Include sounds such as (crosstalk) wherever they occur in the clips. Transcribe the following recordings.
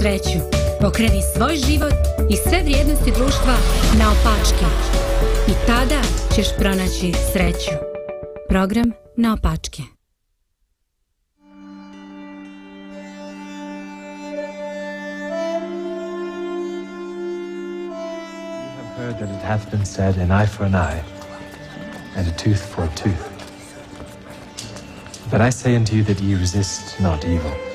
Sreću? Pokreni svoj život i sve vrijednosti društva na opačke. I tada ćeš pronaći sreću. Program na opačke. heard that it hath been said, an eye for an eye, and a tooth for a tooth. But I say unto you that ye resist not evil.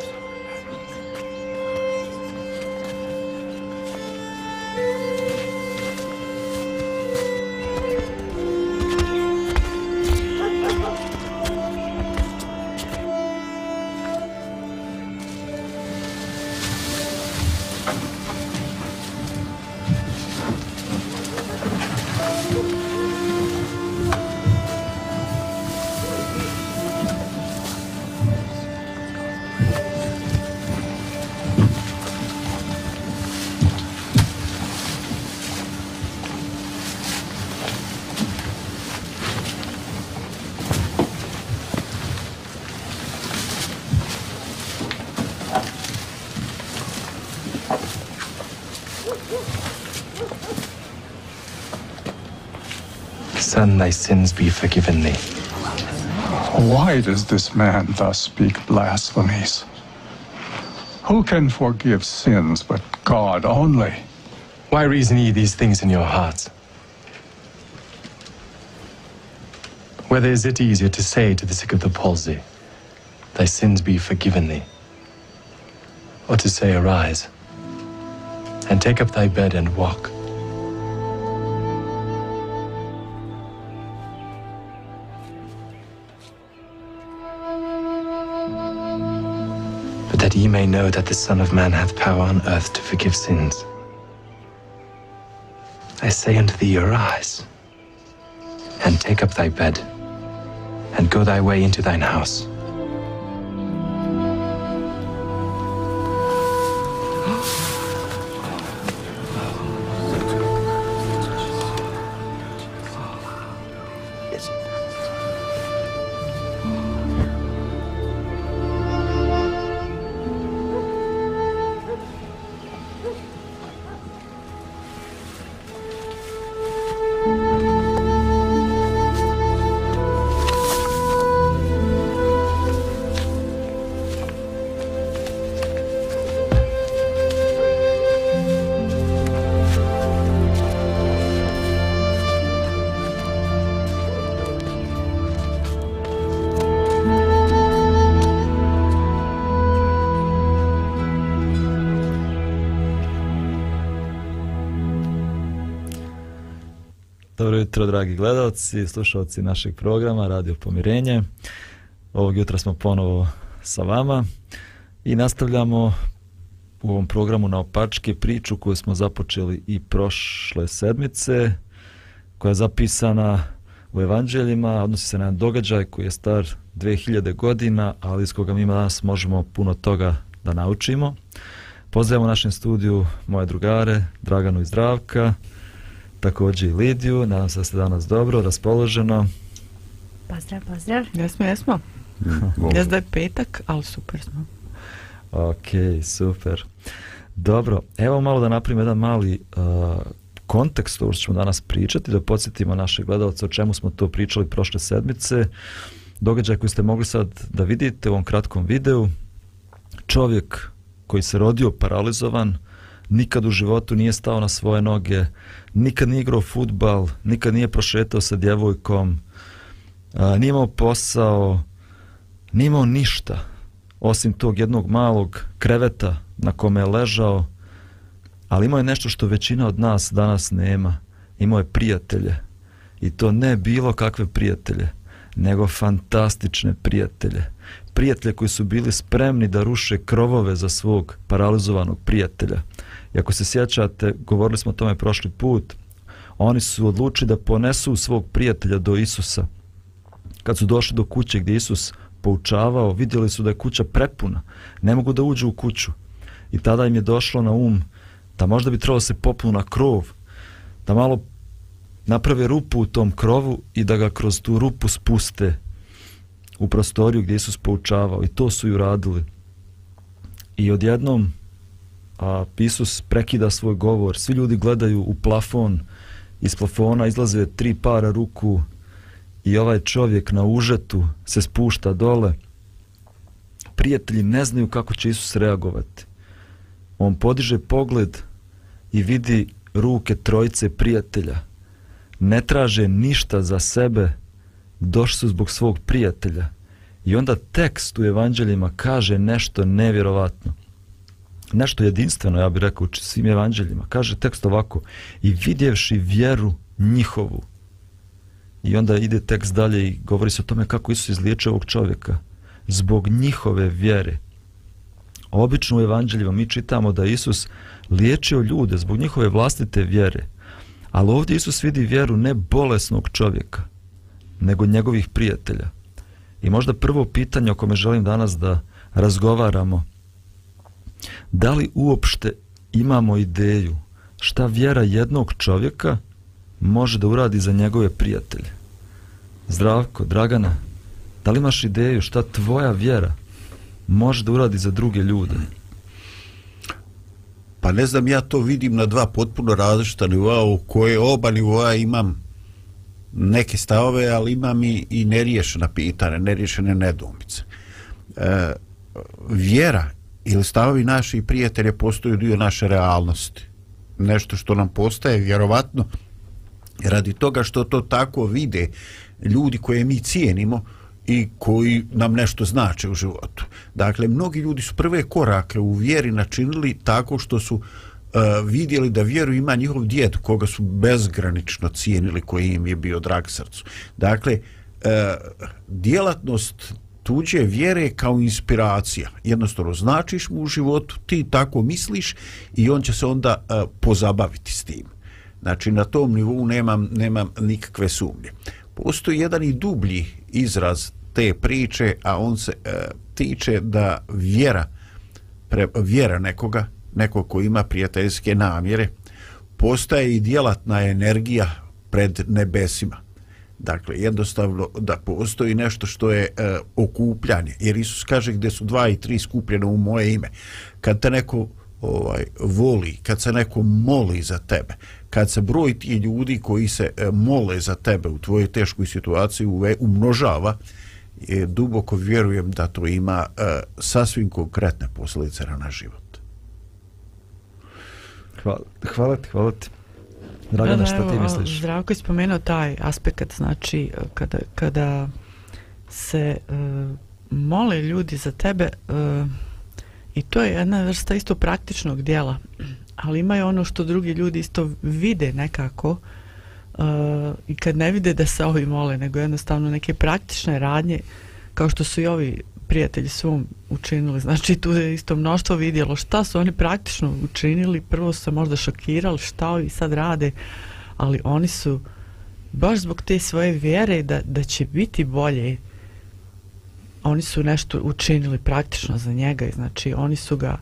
Son, thy sins be forgiven thee. Why does this man thus speak blasphemies? Who can forgive sins but God only? Why reason ye these things in your hearts? Whether is it easier to say to the sick of the palsy, Thy sins be forgiven thee, or to say, Arise, and take up thy bed and walk? Ye may know that the Son of Man hath power on earth to forgive sins. I say unto thee, arise, and take up thy bed, and go thy way into thine house. Dobro jutro, dragi gledalci, slušalci našeg programa Radio Pomirenje. Ovog jutra smo ponovo sa vama i nastavljamo u ovom programu na opačke priču koju smo započeli i prošle sedmice, koja je zapisana u evanđeljima, odnosi se na događaj koji je star 2000 godina, ali iz koga mi danas možemo puno toga da naučimo. Pozdravimo u našem studiju moje drugare, Draganu i Zdravka, također i Lidiju. Nadam se da ste danas dobro, raspoloženo. Pozdrav, pozdrav. Jesmo, jesmo. Jes da je petak, ali super smo. Ok, super. Dobro, evo malo da napravimo jedan mali uh, kontekst ovo što ćemo danas pričati, da podsjetimo naše gledalce o čemu smo to pričali prošle sedmice. Događaj koji ste mogli sad da vidite u ovom kratkom videu. Čovjek koji se rodio paralizovan, nikad u životu nije stao na svoje noge, nikad nije igrao futbal, nikad nije prošetao sa djevojkom, a, nije imao posao, nije imao ništa, osim tog jednog malog kreveta na kome je ležao, ali imao je nešto što većina od nas danas nema. Imao je prijatelje. I to ne bilo kakve prijatelje, nego fantastične prijatelje. Prijatelje koji su bili spremni da ruše krovove za svog paralizovanog prijatelja. I ako se sjećate, govorili smo o tome prošli put, oni su odlučili da ponesu svog prijatelja do Isusa. Kad su došli do kuće gdje Isus poučavao, vidjeli su da je kuća prepuna. Ne mogu da uđu u kuću. I tada im je došlo na um da možda bi trebalo se popnu na krov, da malo naprave rupu u tom krovu i da ga kroz tu rupu spuste u prostoriju gdje Isus poučavao. I to su i uradili. I odjednom a, Pisus prekida svoj govor. Svi ljudi gledaju u plafon. Iz plafona izlaze tri para ruku i ovaj čovjek na užetu se spušta dole. Prijatelji ne znaju kako će Isus reagovati. On podiže pogled i vidi ruke trojice prijatelja. Ne traže ništa za sebe, došli su zbog svog prijatelja. I onda tekst u evanđeljima kaže nešto nevjerovatno. Nešto jedinstveno, ja bih rekao, u svim evanđeljima. Kaže tekst ovako, i vidjevši vjeru njihovu. I onda ide tekst dalje i govori se o tome kako Isus izliječe ovog čovjeka. Zbog njihove vjere. Obično u evanđeljima mi čitamo da Isus liječio ljude zbog njihove vlastite vjere. Ali ovdje Isus vidi vjeru ne bolesnog čovjeka, nego njegovih prijatelja. I možda prvo pitanje o kome želim danas da razgovaramo, da li uopšte imamo ideju šta vjera jednog čovjeka može da uradi za njegove prijatelje? Zdravko, Dragana, da li imaš ideju šta tvoja vjera može da uradi za druge ljude? Pa ne znam, ja to vidim na dva potpuno različita nivoa u koje oba nivoa imam neke stavove, ali imam i, i neriješena pitanja, neriješene nedomice. E, vjera ili stavovi naših prijatelja postaju dio naše realnosti. Nešto što nam postaje vjerovatno radi toga što to tako vide ljudi koje mi cijenimo, i koji nam nešto znače u životu. Dakle, mnogi ljudi su prve korake u vjeri načinili tako što su uh, vidjeli da vjeru ima njihov djed koga su bezgranično cijenili koji im je bio drag srcu. Dakle, uh, djelatnost tuđe vjere kao inspiracija. Jednostavno, značiš mu u životu, ti tako misliš i on će se onda uh, pozabaviti s tim. Znači, na tom nivou nemam, nemam nikakve sumnje. Postoji jedan i dublji izraz te priče, a on se uh, tiče da vjera, pre, vjera nekoga, neko ko ima prijateljske namjere, postaje i djelatna energija pred nebesima. Dakle, jednostavno da postoji nešto što je e, okupljanje. Jer Isus kaže gdje su dva i tri skupljene u moje ime. Kad te neko ovaj voli, kad se neko moli za tebe, kad se broj ti ljudi koji se e, mole za tebe u tvojoj teškoj situaciji umnožava, e, duboko vjerujem da to ima e, sasvim konkretne posljedice na naš život. Hvala, hvala ti, hvala ti. Dragana, šta ti misliš? Zdravko je spomenuo taj aspekt, znači kada, kada se uh, mole ljudi za tebe uh, i to je jedna vrsta isto praktičnog dijela, ali imaju ono što drugi ljudi isto vide nekako uh, i kad ne vide da se ovi mole, nego jednostavno neke praktične radnje, kao što su i ovi prijatelji svom učinili. Znači tu je isto mnoštvo vidjelo šta su oni praktično učinili. Prvo su se možda šokirali šta ovi sad rade, ali oni su baš zbog te svoje vjere da, da će biti bolje oni su nešto učinili praktično za njega i znači oni su ga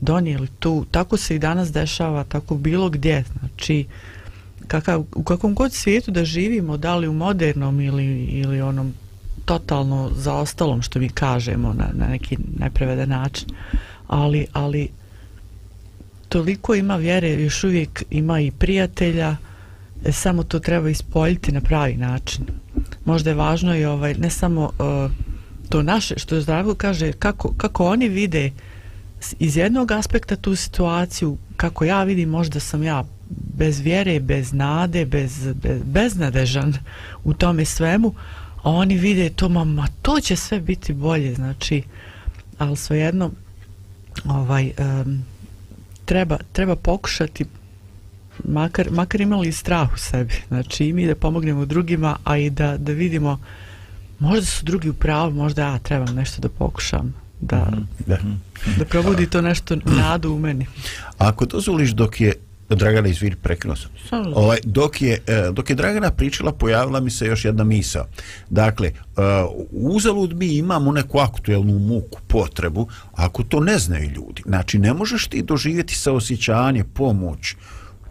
donijeli tu. Tako se i danas dešava, tako bilo gdje. Znači, kakav, u kakvom god svijetu da živimo, da li u modernom ili, ili onom totalno zaostalom što mi kažemo na, na neki nepreveden način, ali, ali toliko ima vjere, još uvijek ima i prijatelja, e, samo to treba ispoljiti na pravi način. Možda je važno i ovaj, ne samo e, to naše, što je zdravo kaže, kako, kako oni vide iz jednog aspekta tu situaciju, kako ja vidim, možda sam ja bez vjere, bez nade, bez, bez, beznadežan u tome svemu, a oni vide to, ma, ma to će sve biti bolje, znači, ali svejedno, ovaj, um, treba, treba pokušati makar, makar imali strah u sebi, znači i mi da pomognemo drugima, a i da, da vidimo možda su drugi u pravu, možda ja trebam nešto da pokušam da, Mhm. Da. da probudi to nešto nadu u meni. Ako dozvoliš dok je Dragana izviri prekinuo sam. Ovaj, dok, je, e, dok je Dragana pričala, pojavila mi se još jedna misao. Dakle, uh, uzalud mi imamo neku aktuelnu muku, potrebu, ako to ne znaju ljudi. Znači, ne možeš ti doživjeti saosjećanje, pomoć,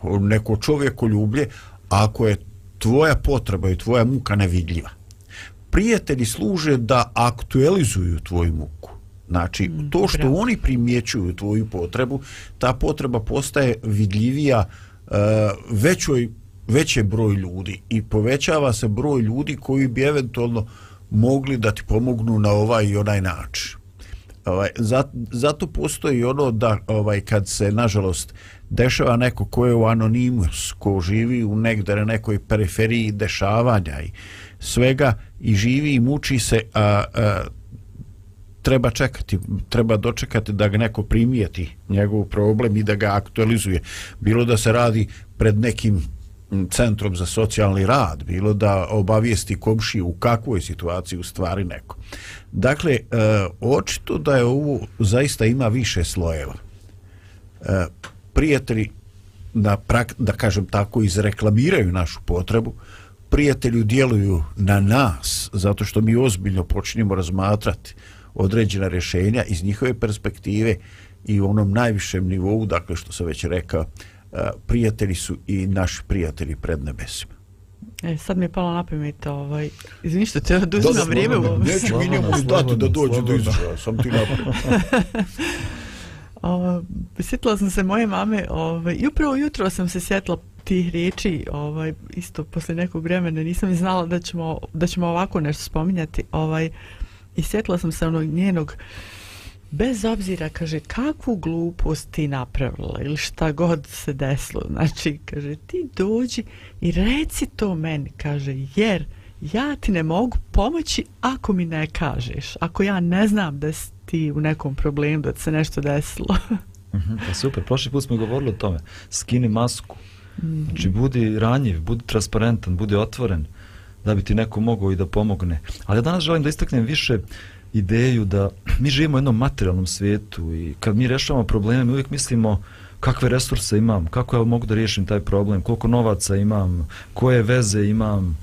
neko čovjekoljublje, ako je tvoja potreba i tvoja muka nevidljiva. Prijatelji služe da aktualizuju tvoju muku. Znači, to što bravo. oni primjećuju tvoju potrebu, ta potreba postaje vidljivija uh, većoj, veće broj ljudi i povećava se broj ljudi koji bi eventualno mogli da ti pomognu na ovaj i onaj način. Ovaj, zato, postoji ono da ovaj kad se nažalost dešava neko ko je u anonimus, ko živi u negde na nekoj periferiji dešavanja i svega i živi i muči se, a, a treba čekati, treba dočekati da ga neko primijeti njegov problem i da ga aktualizuje. Bilo da se radi pred nekim centrom za socijalni rad, bilo da obavijesti komšiju u kakvoj situaciji u stvari neko. Dakle, e, očito da je ovo zaista ima više slojeva. E, prijatelji da, prak, da kažem tako izreklamiraju našu potrebu prijatelju djeluju na nas zato što mi ozbiljno počinjemo razmatrati određena rješenja iz njihove perspektive i u onom najvišem nivou dakle što sam već rekao e, prijatelji su i naši prijatelji pred nebesima E, sad mi je palo na pamet, ovaj, izvini što te oduzimam vrijeme u ovom. neću mi njemu dati da dođe do izražaja sam ti napravio (laughs) sjetila sam se moje mame ovaj, i upravo jutro sam se sjetila tih riječi ovaj, isto posle nekog vremena nisam ni znala da ćemo, da ćemo ovako nešto spominjati ovaj, i sjetila sam se onog njenog bez obzira, kaže, kakvu glupost ti napravila ili šta god se desilo, znači, kaže, ti dođi i reci to meni, kaže, jer ja ti ne mogu pomoći ako mi ne kažeš, ako ja ne znam da si ti u nekom problemu, da se nešto desilo. (laughs) Mhm, Pa super, prošli put smo govorili o tome. Skini masku. Znači, budi ranjiv, budi transparentan, budi otvoren, da bi ti neko mogao i da pomogne. Ali ja danas želim da istaknem više ideju da mi živimo u jednom materijalnom svijetu i kad mi rešavamo probleme, mi uvijek mislimo kakve resurse imam, kako ja mogu da riješim taj problem, koliko novaca imam, koje veze imam,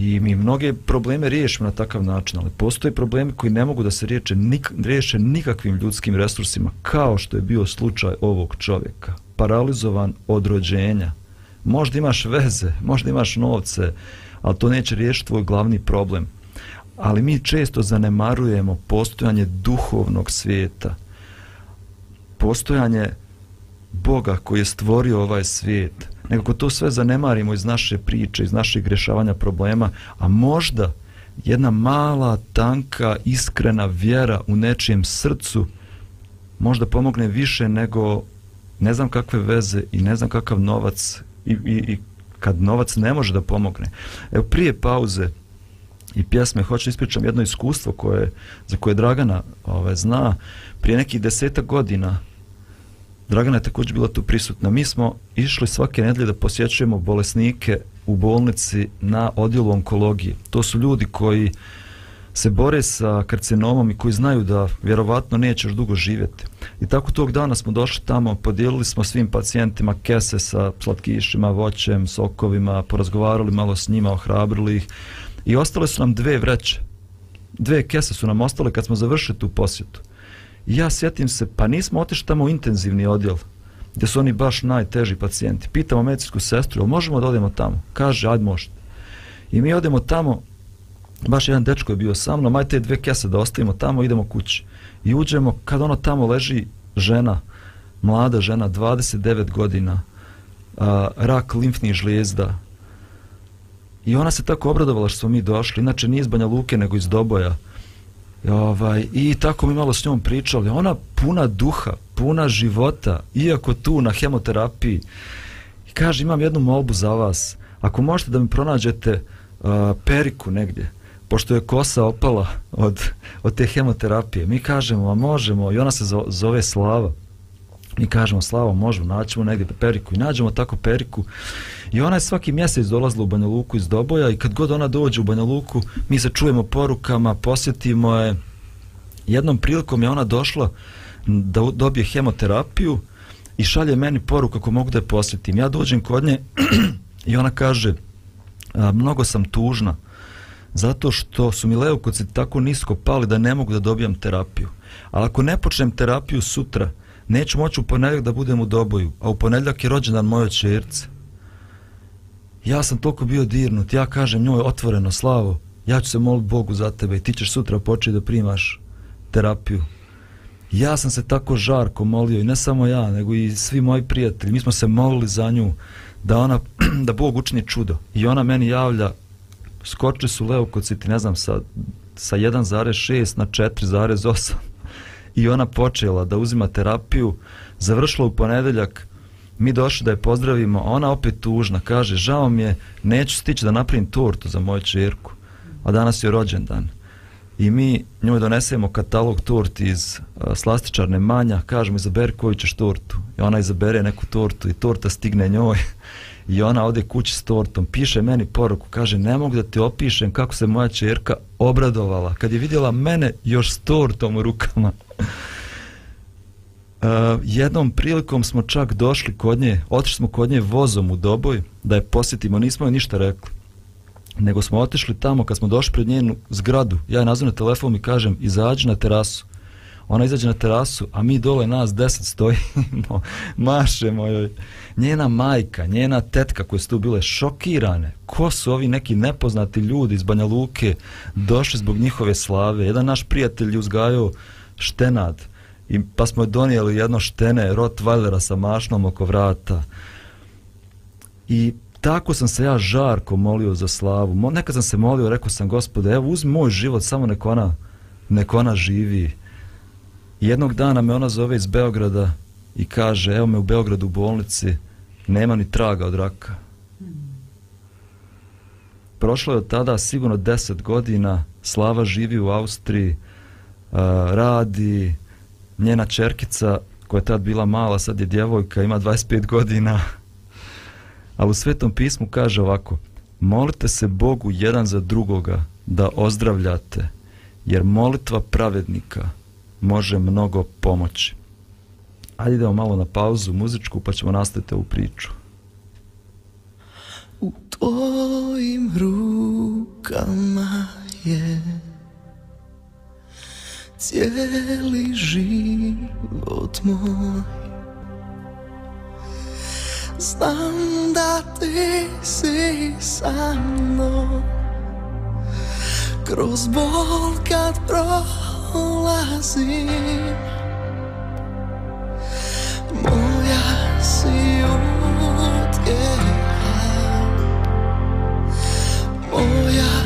I mi mnoge probleme riješimo na takav način, ali postoje problemi koji ne mogu da se riječe, nik, riješe nikakvim ljudskim resursima, kao što je bio slučaj ovog čovjeka. Paralizovan od rođenja. Možda imaš veze, možda imaš novce, ali to neće riješiti tvoj glavni problem. Ali mi često zanemarujemo postojanje duhovnog svijeta. Postojanje Boga koji je stvorio ovaj svijet. Nekako to sve zanemarimo iz naše priče, iz naših rješavanja problema, a možda jedna mala, tanka, iskrena vjera u nečijem srcu možda pomogne više nego ne znam kakve veze i ne znam kakav novac i, i, i kad novac ne može da pomogne. Evo prije pauze i pjesme hoću ispričam jedno iskustvo koje, za koje Dragana ove, zna. Prije nekih deseta godina Dragana je također bila tu prisutna. Mi smo išli svake nedelje da posjećujemo bolesnike u bolnici na odjelu onkologije. To su ljudi koji se bore sa karcinomom i koji znaju da vjerovatno nećeš dugo živjeti. I tako tog dana smo došli tamo, podijelili smo svim pacijentima kese sa slatkišima, voćem, sokovima, porazgovarali malo s njima, ohrabrili ih i ostale su nam dve vreće. Dve kese su nam ostale kad smo završili tu posjetu. I ja sjetim se, pa nismo otišli tamo u intenzivni odjel, gdje su oni baš najteži pacijenti. Pitamo medicinsku sestru, možemo da odemo tamo? Kaže, ajde možete. I mi odemo tamo, baš jedan dečko je bio sa mnom, ajte dve kese da ostavimo tamo, idemo kući. I uđemo, kad ono tamo leži žena, mlada žena, 29 godina, a, rak limfnih žlijezda. I ona se tako obradovala što smo mi došli, inače nije iz Banja Luke, nego iz Doboja. I, ovaj, I tako mi malo s njom pričali. Ona puna duha, puna života, iako tu na hemoterapiji. I kaže, imam jednu molbu za vas. Ako možete da mi pronađete uh, periku negdje, pošto je kosa opala od, od te hemoterapije, mi kažemo, a možemo, i ona se zove Slava. Mi kažemo, Slavo, možemo, naćemo negdje periku i nađemo tako periku. I ona je svaki mjesec dolazila u Banja Luku iz Doboja i kad god ona dođe u Banja Luku, mi se čujemo porukama, posjetimo je. Jednom prilikom je ona došla da dobije hemoterapiju i šalje meni poruku kako mogu da je posjetim. Ja dođem kod nje (clears throat) i ona kaže, mnogo sam tužna zato što su mi leukociti tako nisko pali da ne mogu da dobijam terapiju. Ali ako ne počnem terapiju sutra, neću moći u ponedljak da budem u doboju, a u ponedljak je rođendan moje čerce. Ja sam toliko bio dirnut, ja kažem njoj otvoreno, Slavo, ja ću se moliti Bogu za tebe i ti ćeš sutra početi da primaš terapiju. Ja sam se tako žarko molio i ne samo ja, nego i svi moji prijatelji. Mi smo se molili za nju da ona (clears throat) da Bog učini čudo. I ona meni javlja skočili su leukociti, ne znam, sa, sa 1,6 na 4,8 i ona počela da uzima terapiju, završila u ponedeljak, mi došli da je pozdravimo, ona opet tužna, kaže, žao mi je, neću stići da napravim tortu za moju čerku, a danas je rođendan. I mi njoj donesemo katalog torti iz a, slastičarne manja, kažemo, izaberi koju ćeš tortu. I ona izabere neku tortu i torta stigne njoj. I ona ode kući s tortom, piše meni poruku, kaže, ne mogu da ti opišem kako se moja čerka obradovala kad je vidjela mene još s tortom u rukama. Uh, (laughs) jednom prilikom smo čak došli kod nje, otišli smo kod nje vozom u Doboj da je posjetimo, nismo joj ništa rekli. Nego smo otišli tamo kad smo došli pred njenu zgradu. Ja je nazvam na telefon i kažem, izađi na terasu. Ona izađe na terasu, a mi dole nas deset stojimo, (laughs) mašemo joj. Njena majka, njena tetka koje su tu bile šokirane. Ko su ovi neki nepoznati ljudi iz Banja Luke došli zbog njihove slave? Jedan naš prijatelj je uzgajao štenad i pa smo donijeli jedno štene Rottweilera sa mašnom oko vrata. I tako sam se ja žarko molio za slavu. Nekad sam se molio, rekao sam gospode, evo uzmi moj život, samo nek ona, nek ona živi. Jednog dana me ona zove iz Beograda i kaže, evo me u Beogradu u bolnici, nema ni traga od raka. Prošlo je od tada sigurno deset godina, Slava živi u Austriji, uh, radi, njena čerkica koja je tad bila mala, sad je djevojka, ima 25 godina. A u Svetom pismu kaže ovako, molite se Bogu jedan za drugoga da ozdravljate, jer molitva pravednika može mnogo pomoći. Ajde idemo malo na pauzu muzičku pa ćemo nastaviti ovu priču. U tvojim rukama je cijeli život moj Znam da ti si sa mnom Kroz bol kad prolazim Moja si utjeha Moja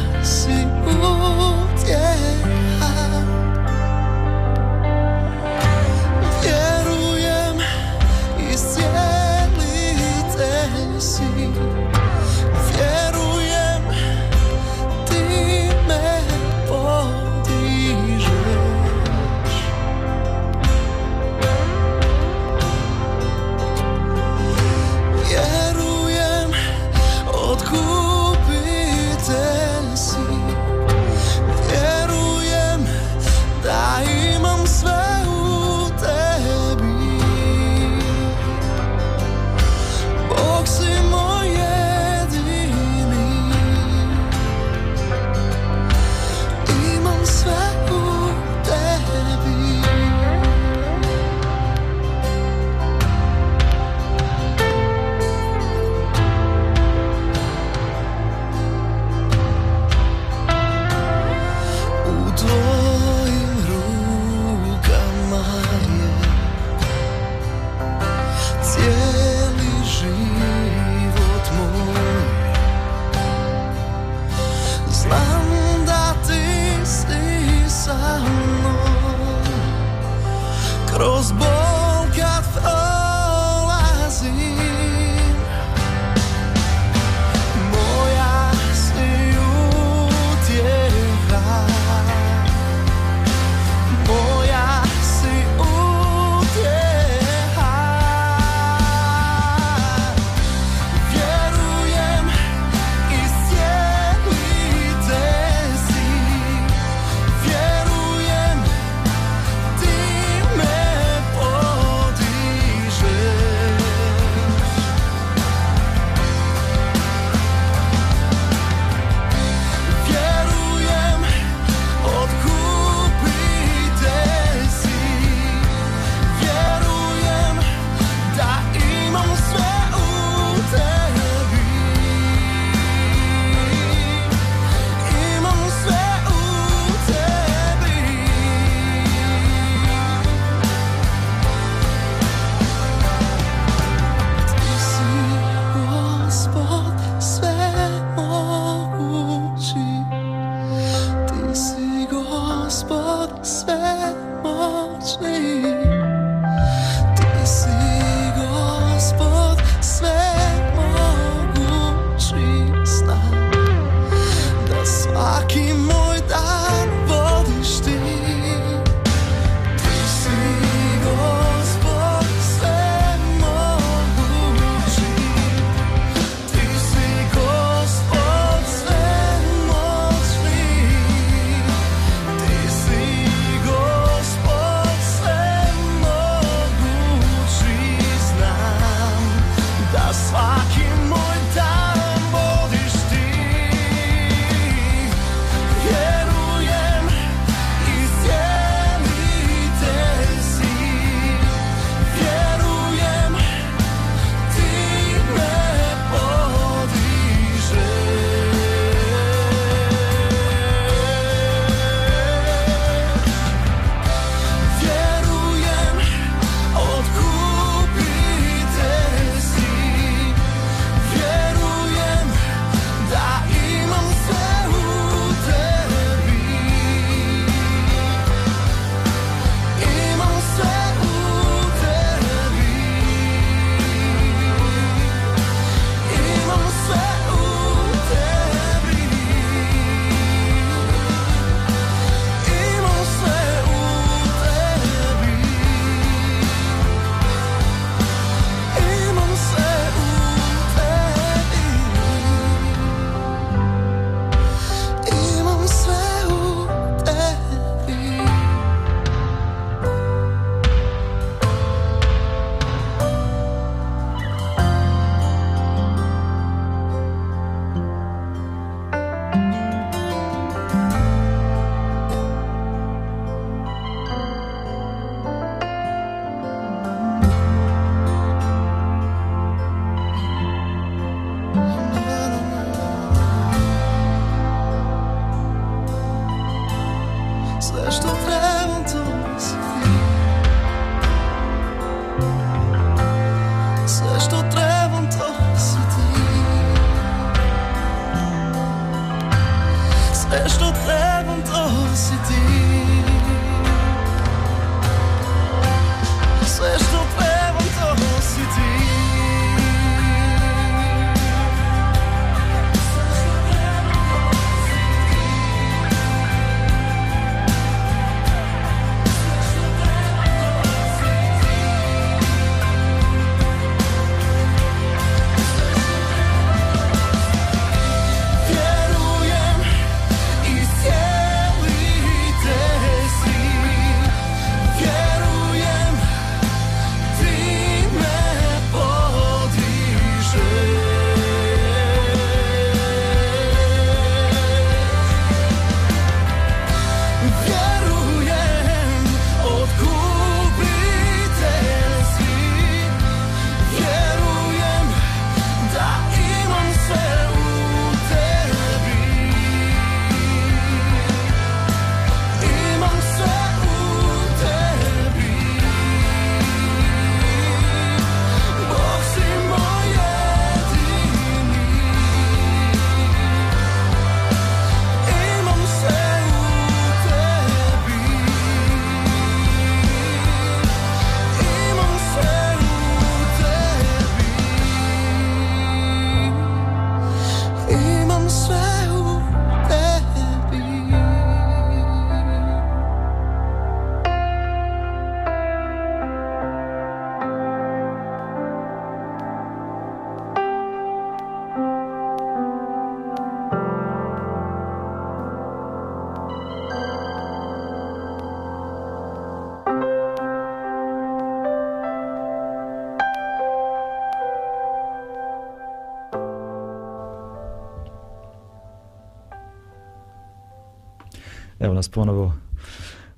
vas ponovo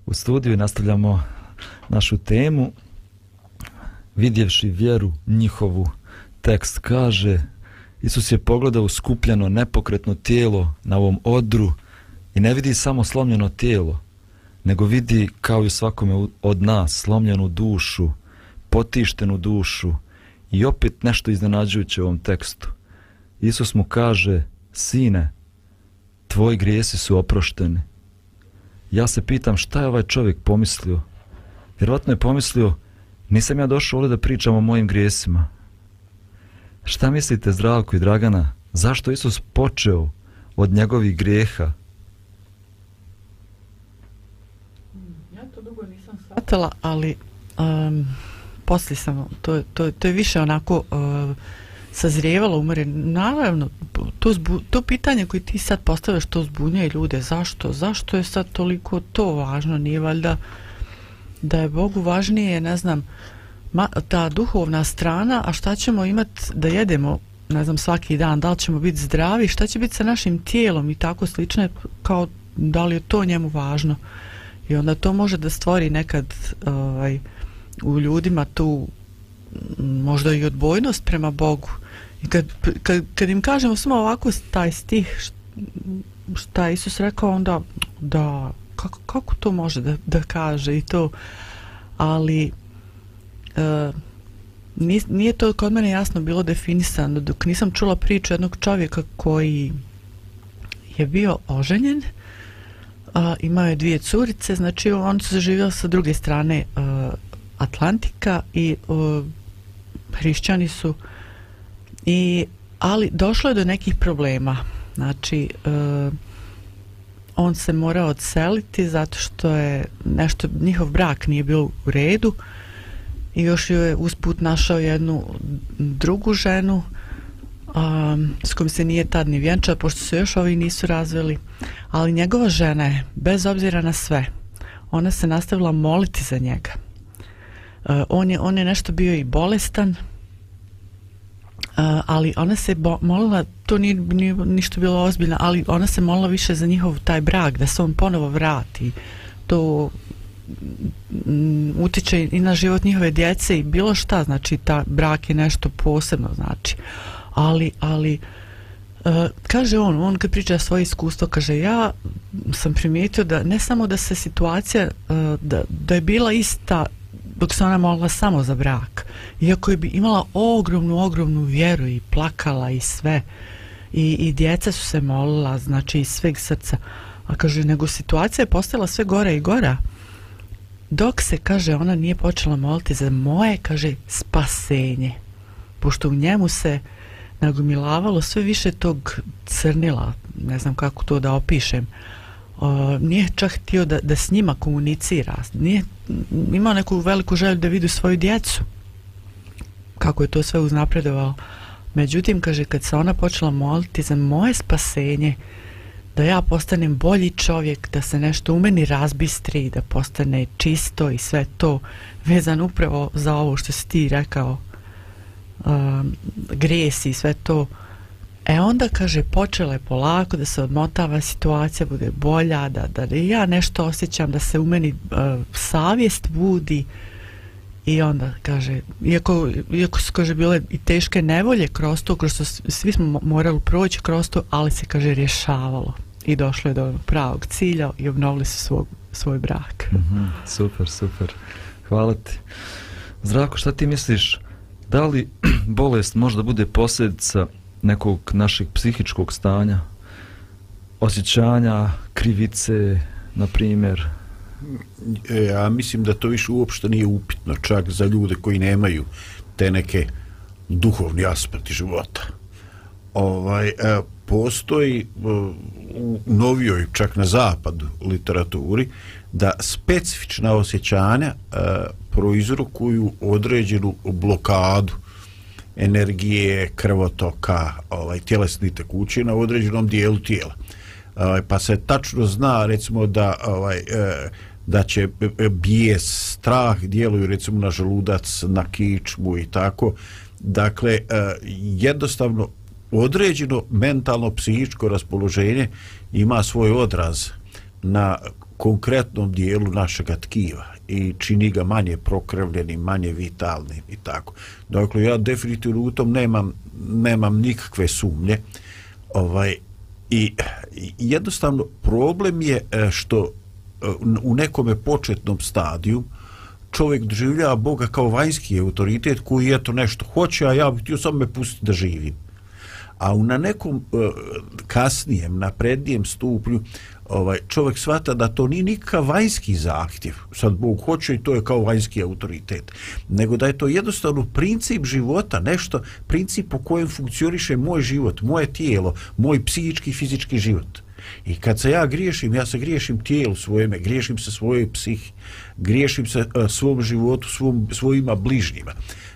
u studiju i nastavljamo našu temu. Vidjevši vjeru njihovu, tekst kaže Isus je pogledao skupljeno nepokretno tijelo na ovom odru i ne vidi samo slomljeno tijelo, nego vidi kao i svakome od nas slomljenu dušu, potištenu dušu i opet nešto iznenađujuće u ovom tekstu. Isus mu kaže, sine, tvoji grijesi su oprošteni ja se pitam šta je ovaj čovjek pomislio. Vjerovatno je pomislio, nisam ja došao ovdje da pričam o mojim grijesima. Šta mislite, Zdravko i Dragana, zašto Isus počeo od njegovih grijeha? Ja to dugo nisam shvatila, ali um, poslije sam, to, to, to je više onako... Uh, sazrijevala, umre. Naravno, to, zbu, to pitanje koje ti sad postavljaš, to zbunjuje ljude. Zašto? Zašto je sad toliko to važno? Nije valjda da je Bogu važnije, ne znam, ma, ta duhovna strana, a šta ćemo imati da jedemo ne znam, svaki dan, da li ćemo biti zdravi, šta će biti sa našim tijelom i tako slično, kao da li je to njemu važno. I onda to može da stvori nekad ovaj, u ljudima tu možda i odbojnost prema Bogu. I kad, kad, kad im kažemo samo ovako taj stih, šta je Isus rekao, onda da, kako, kako to može da, da kaže i to, ali uh, nije to kod mene jasno bilo definisano dok nisam čula priču jednog čovjeka koji je bio oženjen a, imao je dvije curice znači on se živio sa druge strane a, Atlantika i a, hrišćani su i ali došlo je do nekih problema. Znači e, on se morao odseliti zato što je nešto njihov brak nije bio u redu i još je usput našao jednu drugu ženu um, s kojom se nije tad ni vjenčao pošto se još ovi nisu razveli. Ali njegova žena je bez obzira na sve ona se nastavila moliti za njega. Uh, on, je, on je nešto bio i bolestan ali ona se bo, molila to nije, nije ništa bilo ozbiljno ali ona se molila više za njihov taj brak da se on ponovo vrati to mm, utiče i na život njihove djece i bilo šta, znači ta brak je nešto posebno, znači. Ali, ali, uh, kaže on, on kad priča svoje iskustvo, kaže, ja sam primijetio da ne samo da se situacija, uh, da, da je bila ista dok se ona molila samo za brak, iako je bi imala ogromnu, ogromnu vjeru i plakala i sve, i, i djeca su se molila, znači iz sveg srca, a kaže, nego situacija je postala sve gora i gora, dok se, kaže, ona nije počela moliti za moje, kaže, spasenje. Pošto u njemu se nagomilavalo sve više tog crnila, ne znam kako to da opišem, o, nije čak htio da, da s njima komunicira, nije imao neku veliku želju da vidi svoju djecu, kako je to sve uznapredovalo. Međutim, kaže, kad se ona počela moliti za moje spasenje, da ja postanem bolji čovjek, da se nešto u meni razbistri, da postane čisto i sve to vezan upravo za ovo što si ti rekao um, gresi i sve to e onda kaže počela je polako da se odmotava situacija bude bolja da, da, da ja nešto osjećam da se u meni uh, savjest budi i onda kaže iako, iako su kaže bile i teške nevolje kroz to kroz to svi smo morali proći kroz to ali se kaže rješavalo i došlo je do pravog cilja i obnovili su svog, svoj brak. Mm -hmm, super, super. Hvala ti. Zdravko, šta ti misliš? Da li (clears throat) bolest možda bude posljedica nekog našeg psihičkog stanja, osjećanja, krivice, na primjer? E, ja mislim da to više uopšte nije upitno, čak za ljude koji nemaju te neke duhovni aspekti života. Ovaj, e, postoji e, u novijoj, čak na zapadu literaturi, da specifična osjećanja proizrokuju određenu blokadu energije, krvotoka, ovaj, tjelesni tekućina u određenom dijelu tijela. Ovaj, pa se tačno zna, recimo, da ovaj, e, da će bijes, strah djeluju recimo na želudac, na kičmu i tako. Dakle, e, jednostavno određeno mentalno psihičko raspoloženje ima svoj odraz na konkretnom dijelu našeg tkiva i čini ga manje prokrvljenim, manje vitalnim i tako. Dakle, ja definitivno u tom nemam, nemam nikakve sumnje. Ovaj, i, I jednostavno problem je e, što e, u nekome početnom stadiju čovjek doživljava Boga kao vanjski autoritet koji eto nešto hoće, a ja bih htio samo me pustiti da živim a u na nekom e, kasnijem, naprednijem stupnju ovaj, čovjek svata da to nije nikakav vanjski zahtjev, sad Bog hoće i to je kao vanjski autoritet, nego da je to jednostavno princip života, nešto, princip po kojem funkcioniše moj život, moje tijelo, moj psihički i fizički život. I kad se ja griješim, ja se griješim tijelu svojeme, griješim se svojoj psihi, griješim se uh, svom životu, svom, svojima bližnjima.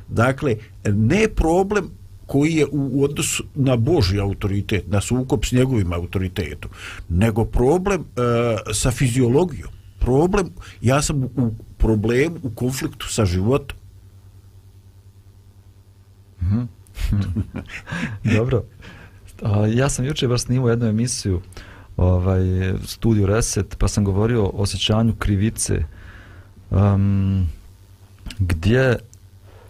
Dakle, ne problem koji je u odnosu na Boži autoritet, na sukop s njegovim autoritetom, nego problem e, sa fiziologijom. Problem, ja sam u, u problemu, u konfliktu sa životom. Mhm. (laughs) Dobro. A, ja sam jučer baš snimao jednu emisiju ovaj, Studio Reset, pa sam govorio o osjećanju krivice, um, gdje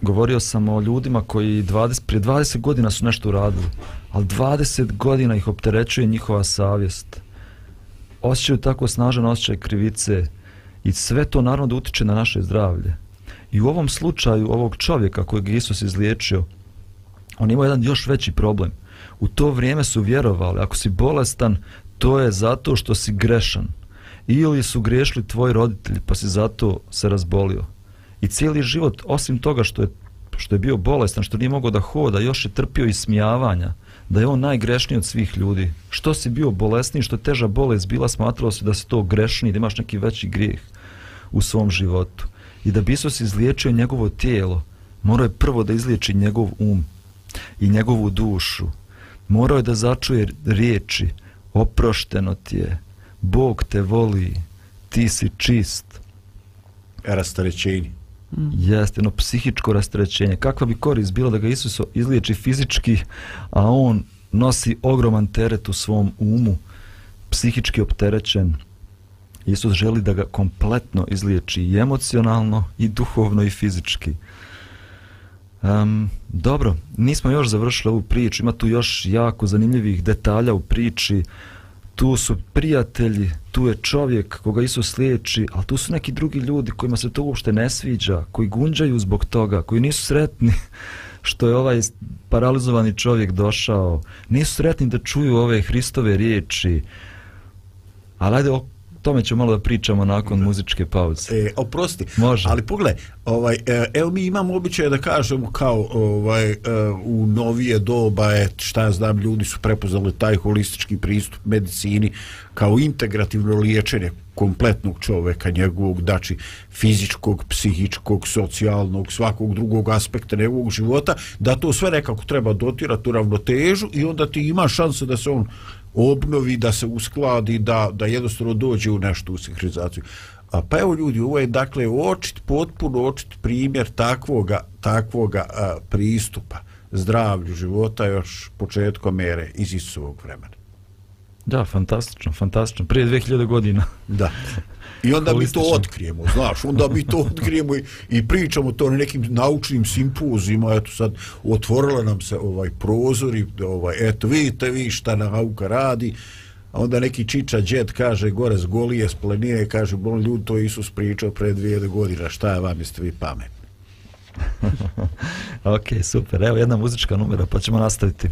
govorio sam o ljudima koji 20, prije 20 godina su nešto uradili, ali 20 godina ih opterećuje njihova savjest. Osjećaju tako snažan osjećaj krivice i sve to naravno da utiče na naše zdravlje. I u ovom slučaju ovog čovjeka kojeg Isus izliječio, on ima jedan još veći problem. U to vrijeme su vjerovali, ako si bolestan, to je zato što si grešan. Ili su griješili tvoji roditelji, pa si zato se razbolio. I cijeli život, osim toga što je, što je bio bolestan, što nije mogao da hoda, još je trpio i smijavanja, da je on najgrešniji od svih ljudi. Što si bio bolesniji, što je teža bolest bila, smatralo se da si to grešniji, da imaš neki veći grijeh u svom životu. I da bi Isus izliječio njegovo tijelo, morao je prvo da izliječi njegov um i njegovu dušu. Morao je da začuje riječi, oprošteno ti je, Bog te voli, ti si čist. Rastarećenje. Mm. Jeste, jedno psihičko rastrećenje. Kakva bi korist bila da ga Isus izliječi fizički, a on nosi ogroman teret u svom umu, psihički opterećen. Isus želi da ga kompletno izliječi i emocionalno, i duhovno, i fizički. Um, dobro, nismo još završili ovu priču, ima tu još jako zanimljivih detalja u priči. Tu su prijatelji, tu je čovjek koga Isus liječi, ali tu su neki drugi ljudi kojima se to uopšte ne sviđa, koji gunđaju zbog toga, koji nisu sretni (laughs) što je ovaj paralizovani čovjek došao, nisu sretni da čuju ove Hristove riječi. Ali ajde, tome ćemo malo da pričamo nakon da. muzičke pauze. E, oprosti, Može. ali pogledaj, ovaj, evo mi imamo običaj da kažemo kao ovaj, e, u novije doba, je, šta ja znam, ljudi su prepoznali taj holistički pristup medicini kao integrativno liječenje kompletnog čoveka, njegovog, dači fizičkog, psihičkog, socijalnog, svakog drugog aspekta njegovog života, da to sve nekako treba dotirati u ravnotežu i onda ti ima šanse da se on obnovi, da se uskladi, da, da jednostavno dođe u nešto u sinhronizaciju. A pa evo ljudi, ovo je dakle očit, potpuno očit primjer takvoga, takvoga a, pristupa zdravlju života još početkom ere iz Isusovog vremena. Da, fantastično, fantastično. Prije 2000 godina. Da. (laughs) I onda mi to otkrijemo, znaš, onda mi to otkrijemo i, i pričamo to na nekim naučnim simpozima, eto sad otvorila nam se ovaj prozor i ovaj, eto vidite vi šta nauka radi, a onda neki čiča džet kaže gore z golije, s planine, kaže, bon ljud, to Isus pričao pre dvije godina, šta je vam, jeste vi pamet? (laughs) ok, super, evo jedna muzička numera, pa ćemo nastaviti.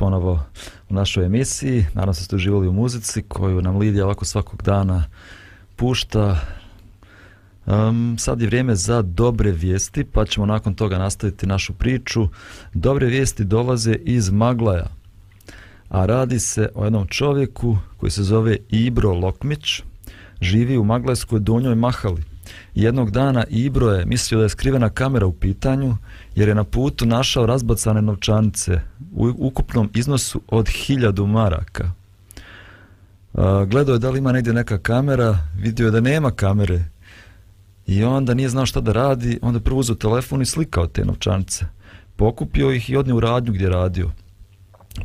Ponovo u našoj emisiji. Naravno se ste uživali u muzici koju nam Lidija ovako svakog dana pušta. Um, sad je vrijeme za dobre vijesti, pa ćemo nakon toga nastaviti našu priču. Dobre vijesti dolaze iz Maglaja, a radi se o jednom čovjeku koji se zove Ibro Lokmić, živi u Maglajskoj donjoj Mahali. Jednog dana Ibro je mislio da je skrivena kamera u pitanju, jer je na putu našao razbacane novčanice u ukupnom iznosu od hiljadu maraka. A, gledao je da li ima negdje neka kamera, vidio je da nema kamere i onda nije znao šta da radi, onda je prvo uzeo telefon i slikao te novčanice. Pokupio ih i odnio u radnju gdje je radio.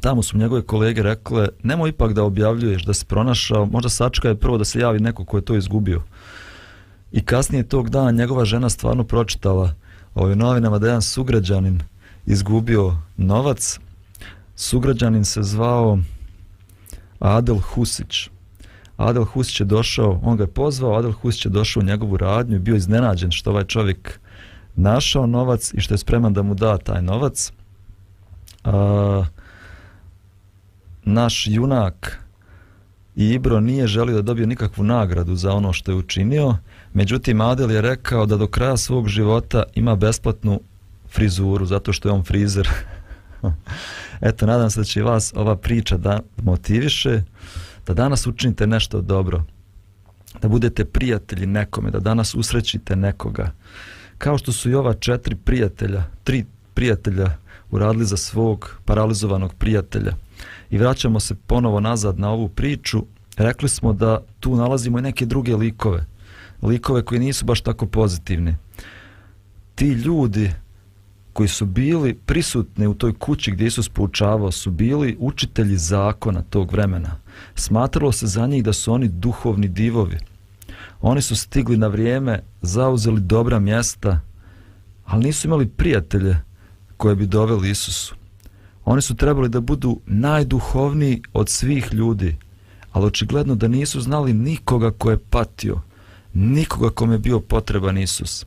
Tamo su njegove kolege rekle, nemoj ipak da objavljuješ da si pronašao, možda sačka je prvo da se javi neko ko je to izgubio. I kasnije tog dana njegova žena stvarno pročitala ovaj, novinama da jedan sugrađanin izgubio novac. Sugrađanin se zvao Adel Husić. Adel Husić je došao, on ga je pozvao, Adel Husić je došao u njegovu radnju i bio iznenađen što ovaj čovjek našao novac i što je spreman da mu da taj novac. A, naš junak Ibro nije želio da dobije nikakvu nagradu za ono što je učinio, međutim Adel je rekao da do kraja svog života ima besplatnu frizuru, zato što je on frizer. (laughs) Eto, nadam se da će vas ova priča da motiviše, da danas učinite nešto dobro, da budete prijatelji nekome, da danas usrećite nekoga. Kao što su i ova četiri prijatelja, tri prijatelja uradili za svog paralizovanog prijatelja. I vraćamo se ponovo nazad na ovu priču. Rekli smo da tu nalazimo i neke druge likove. Likove koji nisu baš tako pozitivni. Ti ljudi koji su bili prisutni u toj kući gdje Isus poučavao su bili učitelji zakona tog vremena. Smatralo se za njih da su oni duhovni divovi. Oni su stigli na vrijeme, zauzeli dobra mjesta, ali nisu imali prijatelje koje bi doveli Isusu. Oni su trebali da budu najduhovniji od svih ljudi, ali očigledno da nisu znali nikoga ko je patio, nikoga kom je bio potreban Isus.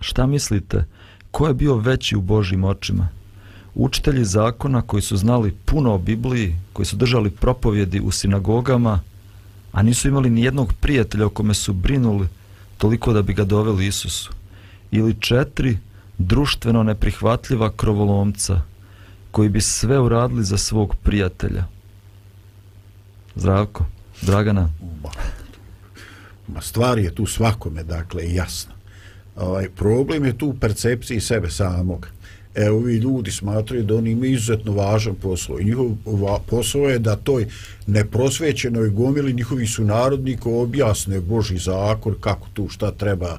Šta mislite? Ko je bio veći u Božim očima? Učitelji zakona koji su znali puno o Bibliji, koji su držali propovjedi u sinagogama, a nisu imali ni jednog prijatelja o kome su brinuli toliko da bi ga doveli Isusu. Ili četiri društveno neprihvatljiva krovolomca koji bi sve uradili za svog prijatelja. Zdravko, Dragana. Ma stvar je tu svakome, dakle, jasna. Ovaj, problem je tu u percepciji sebe samog. E, ovi ljudi smatraju da oni imaju izuzetno važan posao. I njihov posao je da toj neprosvećenoj gomili njihovi su narodnika objasne Boži zakon, kako tu šta treba,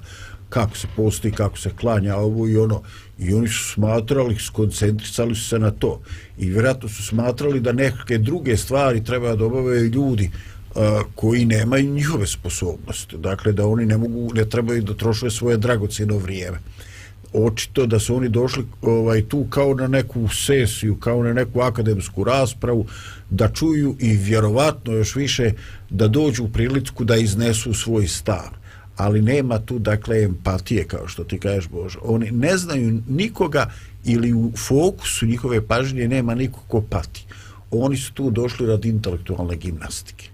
kako se postoji, kako se klanja ovo i ono. I oni su smatrali, skoncentrisali su se na to. I vjerojatno su smatrali da neke druge stvari treba da obavaju ljudi koji nemaju njihove sposobnosti. Dakle, da oni ne mogu, ne trebaju da trošuje svoje dragocino vrijeme. Očito da su oni došli ovaj tu kao na neku sesiju, kao na neku akademsku raspravu, da čuju i vjerovatno još više da dođu u priliku da iznesu svoj stav ali nema tu dakle empatije kao što ti kažeš Bože oni ne znaju nikoga ili u fokusu njihove pažnje nema nikog ko pati oni su tu došli radi intelektualne gimnastike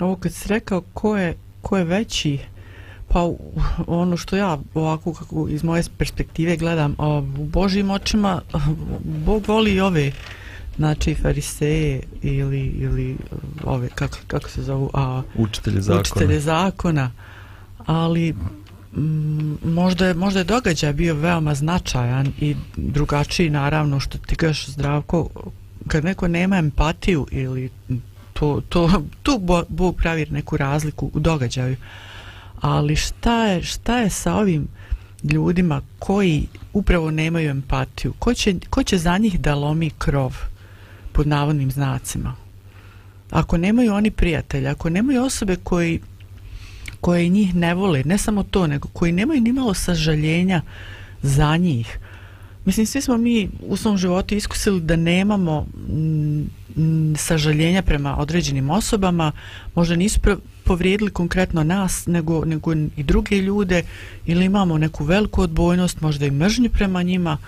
ovo kad si rekao ko je, ko je veći pa ono što ja ovako kako iz moje perspektive gledam u Božim očima Bog voli i ove znači fariseje ili, ili ove kako, kako se zovu a, učitelji zakona, učitelji zakona. Ali m, možda je, možda je događaj bio veoma značajan i drugačiji naravno što ti kažeš zdravko kad neko nema empatiju ili to, to, tu Bog pravi neku razliku u događaju. Ali šta je, šta je sa ovim ljudima koji upravo nemaju empatiju? Ko će, ko će za njih da lomi krov? Pod navodnim znacima. Ako nemaju oni prijatelja ako nemaju osobe koji koje njih ne vole, ne samo to, nego koji nemaju ni malo sažaljenja za njih. Mislim, svi smo mi u svom životu iskusili da nemamo m, sažaljenja prema određenim osobama, možda nisu povrijedili konkretno nas, nego, nego i druge ljude, ili imamo neku veliku odbojnost, možda i mržnju prema njima,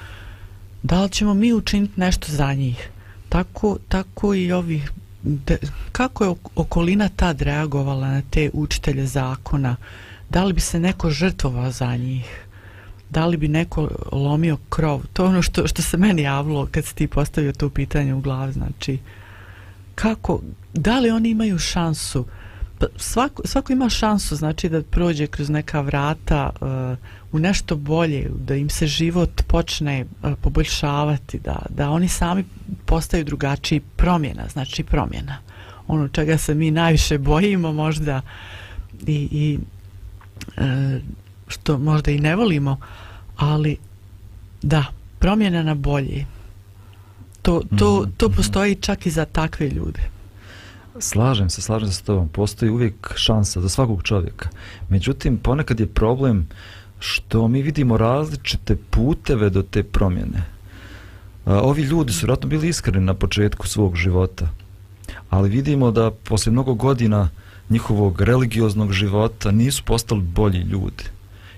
da li ćemo mi učiniti nešto za njih? Tako, tako i ovi de, kako je okolina tad reagovala na te učitelje zakona? Da li bi se neko žrtvovao za njih? Da li bi neko lomio krov? To je ono što, što se meni javilo kad si ti postavio to pitanje u glavi. Znači, kako, da li oni imaju šansu? Pa svako, svako ima šansu znači da prođe kroz neka vrata uh, u nešto bolje, da im se život počne uh, poboljšavati, da, da oni sami postaju drugačiji promjena, znači promjena. Ono čega se mi najviše bojimo možda i, i uh, što možda i ne volimo, ali da, promjena na bolje. To, to, to mhm. postoji čak i za takve ljude. Slažem se, slažem se s tobom. Postoji uvijek šansa za svakog čovjeka. Međutim, ponekad je problem što mi vidimo različite puteve do te promjene. Ovi ljudi su vratno bili iskreni na početku svog života. ali vidimo da poslije mnogo godina njihovog religioznog života nisu postali bolji ljudi.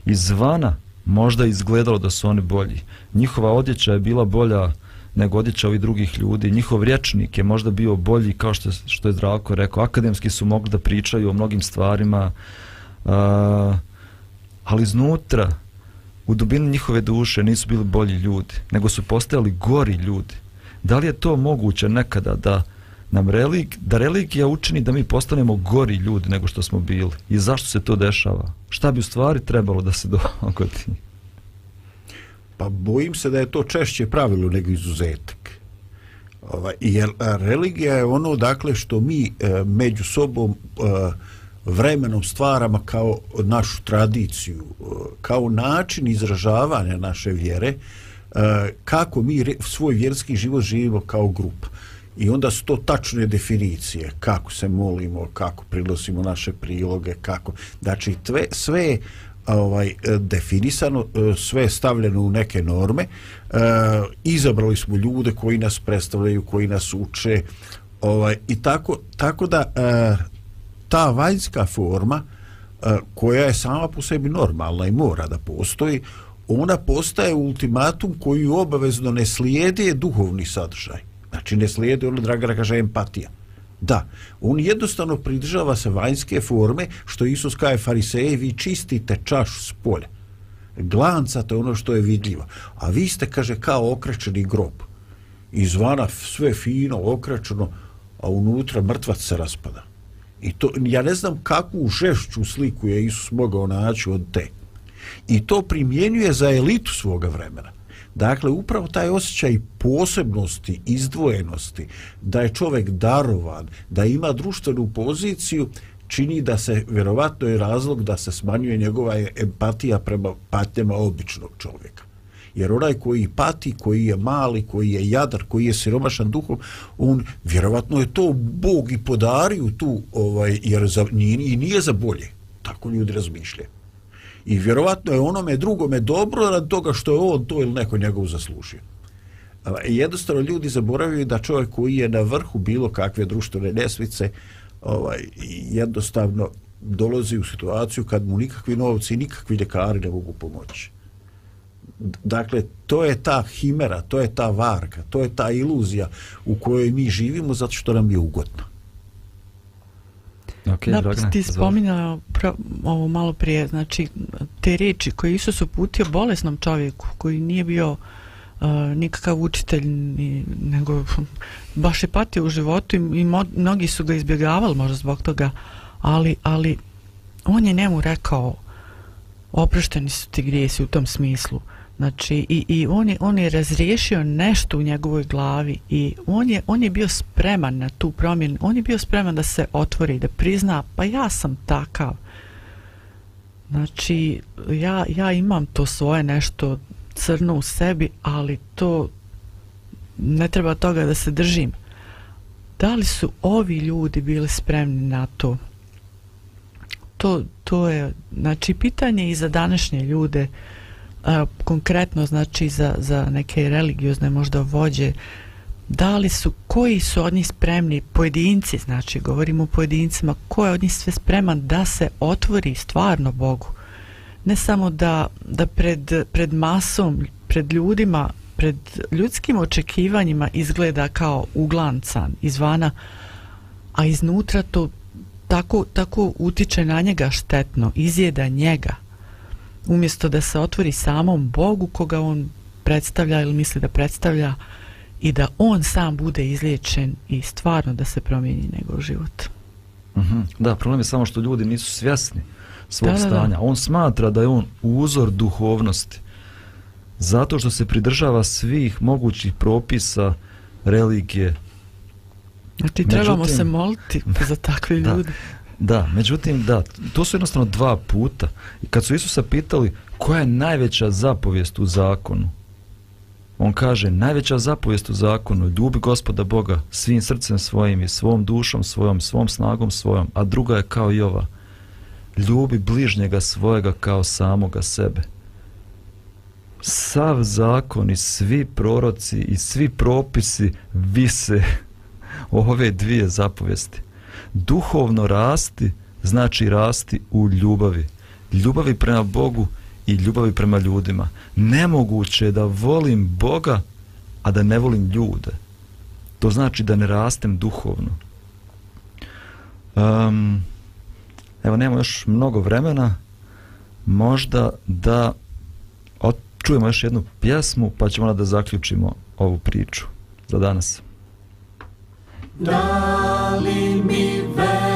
Izvana možda izgledalo da su oni bolji. Njihova odjeća je bila bolja nego odjeća ovih drugih ljudi. Njihov rječnik je možda bio bolji, kao što, što je Zdravko rekao. Akademski su mogli da pričaju o mnogim stvarima, uh, ali iznutra, u dubini njihove duše nisu bili bolji ljudi, nego su postajali gori ljudi. Da li je to moguće nekada da nam relig, da religija učini da mi postanemo gori ljudi nego što smo bili? I zašto se to dešava? Šta bi u stvari trebalo da se dogodi? Pa bojim se da je to češće pravilo nego izuzetak. Ovaj, jer a, religija je ono dakle što mi e, među sobom e, vremenom stvaramo kao našu tradiciju, e, kao način izražavanja naše vjere, e, kako mi re, svoj vjerski život živimo kao grupa. I onda su to tačne definicije, kako se molimo, kako prinosimo naše priloge, kako... Znači, tve, sve ovaj e, definisano, e, sve je stavljeno u neke norme. E, izabrali smo ljude koji nas predstavljaju, koji nas uče, ovaj i tako tako da e, ta vanjska forma e, koja je sama po sebi normalna i mora da postoji, ona postaje ultimatum koji obavezno ne slijedi duhovni sadržaj. Znači ne slijedi ono, Dragana kaže, empatija. Da, on jednostavno pridržava se vanjske forme, što Isus kaje fariseje, vi čistite čašu s polja. Glanca to je ono što je vidljivo. A vi ste, kaže, kao okrećeni grob. Izvana sve fino, okrećeno, a unutra mrtvac se raspada. I to, ja ne znam kakvu žešću sliku je Isus mogao naći od te. I to primjenjuje za elitu svoga vremena. Dakle, upravo taj osjećaj posebnosti, izdvojenosti, da je čovjek darovan, da ima društvenu poziciju, čini da se, vjerovatno je razlog da se smanjuje njegova empatija prema patnjama običnog čovjeka. Jer onaj koji pati, koji je mali, koji je jadar, koji je siromašan duhom, on vjerovatno je to Bog i podario tu, ovaj, jer za, nije, i nije za bolje. Tako ljudi razmišljaju. I vjerovatno je onome drugome dobro rad toga što je on to ili neko njegov zaslužio. Jednostavno ljudi zaboravljaju da čovjek koji je na vrhu bilo kakve društvene nesvice ovaj, jednostavno dolazi u situaciju kad mu nikakvi novci i nikakvi ljekari ne mogu pomoći. Dakle, to je ta himera, to je ta varka, to je ta iluzija u kojoj mi živimo zato što nam je ugodno. Okay, da, Dragana, ti spominjao ovo malo prije, znači te riječi koje Isus uputio bolesnom čovjeku koji nije bio uh, nikakav učitelj ni, nego baš je patio u životu i, i mnogi su ga izbjegavali možda zbog toga ali, ali on je njemu rekao oprošteni su ti grijesi u tom smislu Znači, i, i on, je, on je razriješio nešto u njegovoj glavi i on je, on je bio spreman na tu promjenu. On je bio spreman da se otvori, da prizna, pa ja sam takav. Znači, ja, ja imam to svoje nešto crno u sebi, ali to ne treba toga da se držim. Da li su ovi ljudi bili spremni na to? To, to je, znači, pitanje i za današnje ljude, uh, a, konkretno znači za, za neke religiozne možda vođe da li su, koji su od njih spremni pojedinci, znači govorimo o pojedincima, ko je od njih sve spreman da se otvori stvarno Bogu? Ne samo da, da pred, pred masom, pred ljudima pred ljudskim očekivanjima izgleda kao uglancan izvana, a iznutra to tako, tako utiče na njega štetno, izjeda njega umjesto da se otvori samom Bogu koga on predstavlja ili misli da predstavlja i da on sam bude izliječen i stvarno da se promijeni njegov život. Mm -hmm. Da, problem je samo što ljudi nisu svjesni svog da, stanja. Da, da. On smatra da je on uzor duhovnosti zato što se pridržava svih mogućih propisa religije. Znači, trebamo Međutim, se moliti za takve ljude. Da, međutim, da, to su jednostavno dva puta. I Kad su Isusa pitali koja je najveća zapovijest u zakonu, on kaže najveća zapovijest u zakonu je ljubi gospoda Boga svim srcem svojim i svom dušom svojom, svom snagom svojom, a druga je kao i ova. Ljubi bližnjega svojega kao samoga sebe. Sav zakon i svi proroci i svi propisi vise (laughs) ove dvije zapovijesti duhovno rasti znači rasti u ljubavi. Ljubavi prema Bogu i ljubavi prema ljudima. Nemoguće je da volim Boga a da ne volim ljude. To znači da ne rastem duhovno. Um, evo nemamo još mnogo vremena. Možda da čujemo još jednu pjesmu pa ćemo da zaključimo ovu priču za danas. Da. vale me ver.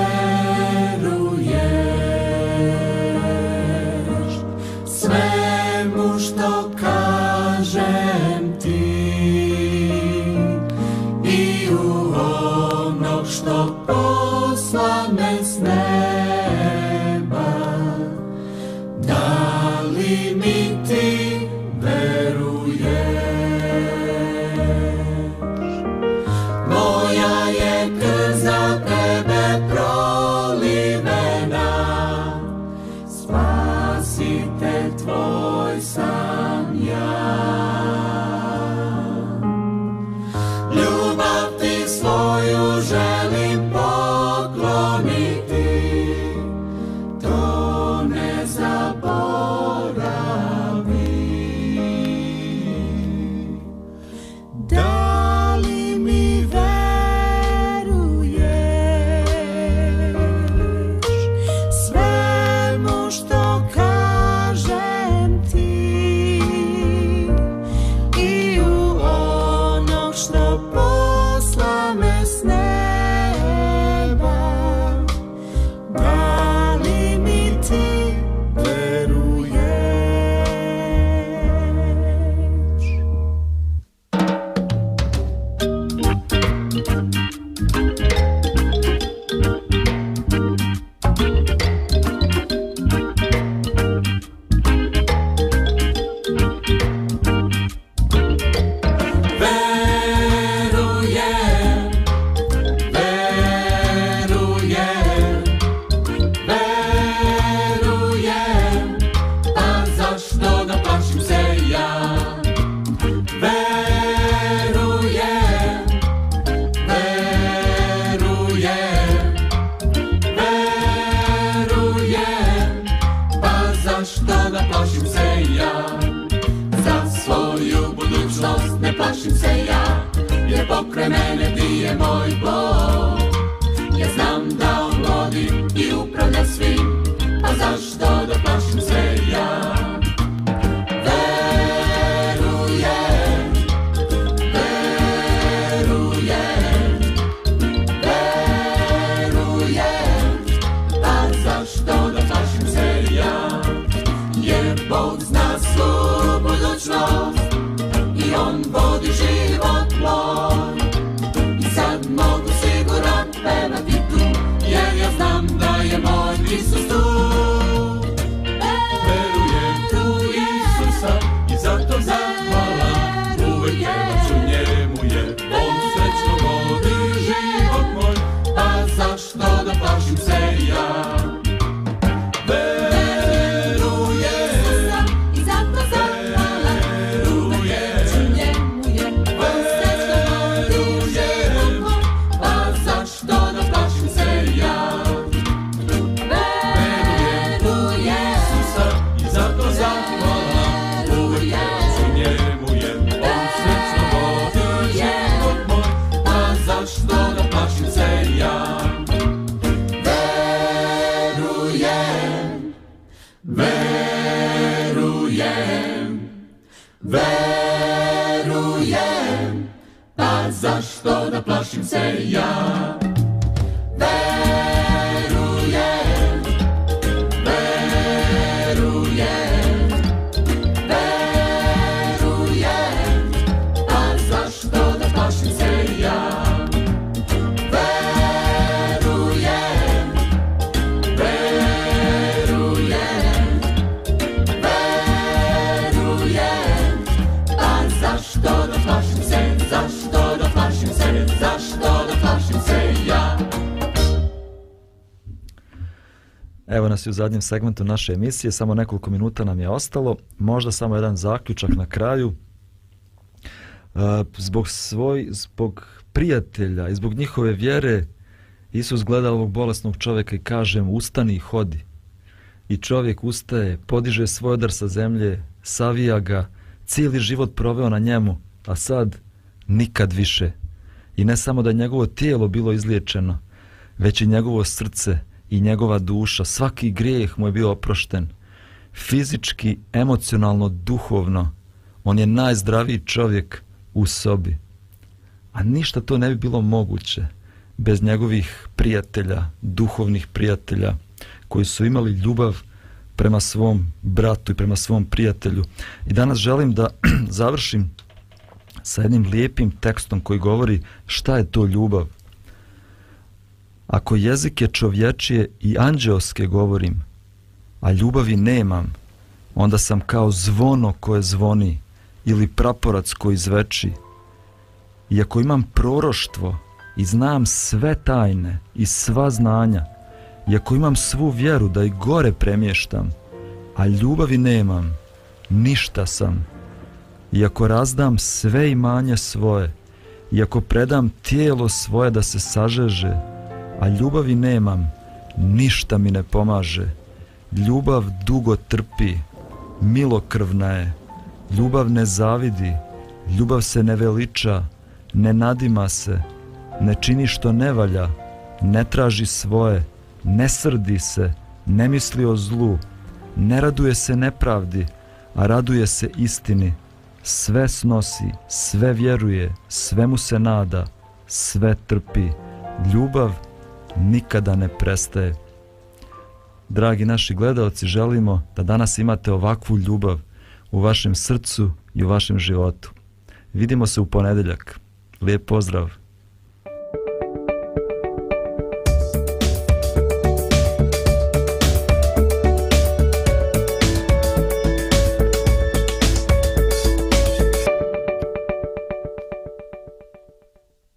zadnjem segmentu naše emisije, samo nekoliko minuta nam je ostalo, možda samo jedan zaključak na kraju. E, zbog svoj, zbog prijatelja i zbog njihove vjere, Isus gleda ovog bolesnog čovjeka i kaže mu, ustani i hodi. I čovjek ustaje, podiže svoj odar sa zemlje, savija ga, cijeli život proveo na njemu, a sad nikad više. I ne samo da njegovo tijelo bilo izliječeno, već i njegovo srce, i njegova duša, svaki grijeh mu je bio oprošten. Fizički, emocionalno, duhovno, on je najzdraviji čovjek u sobi. A ništa to ne bi bilo moguće bez njegovih prijatelja, duhovnih prijatelja, koji su imali ljubav prema svom bratu i prema svom prijatelju. I danas želim da (clears throat) završim sa jednim lijepim tekstom koji govori šta je to ljubav. Ako jezike čovječije i anđeoske govorim, a ljubavi nemam, onda sam kao zvono koje zvoni ili praporac koji zveči. I ako imam proroštvo i znam sve tajne i sva znanja, i ako imam svu vjeru da i gore premještam, a ljubavi nemam, ništa sam. I ako razdam sve imanje svoje, i ako predam tijelo svoje da se sažeže, a ljubavi nemam, ništa mi ne pomaže. Ljubav dugo trpi, milokrvna je, ljubav ne zavidi, ljubav se ne veliča, ne nadima se, ne čini što ne valja, ne traži svoje, ne srdi se, ne misli o zlu, ne raduje se nepravdi, a raduje se istini, sve snosi, sve vjeruje, sve mu se nada, sve trpi. Ljubav nikada ne prestaje. Dragi naši gledalci, želimo da danas imate ovakvu ljubav u vašem srcu i u vašem životu. Vidimo se u ponedeljak. Lijep pozdrav!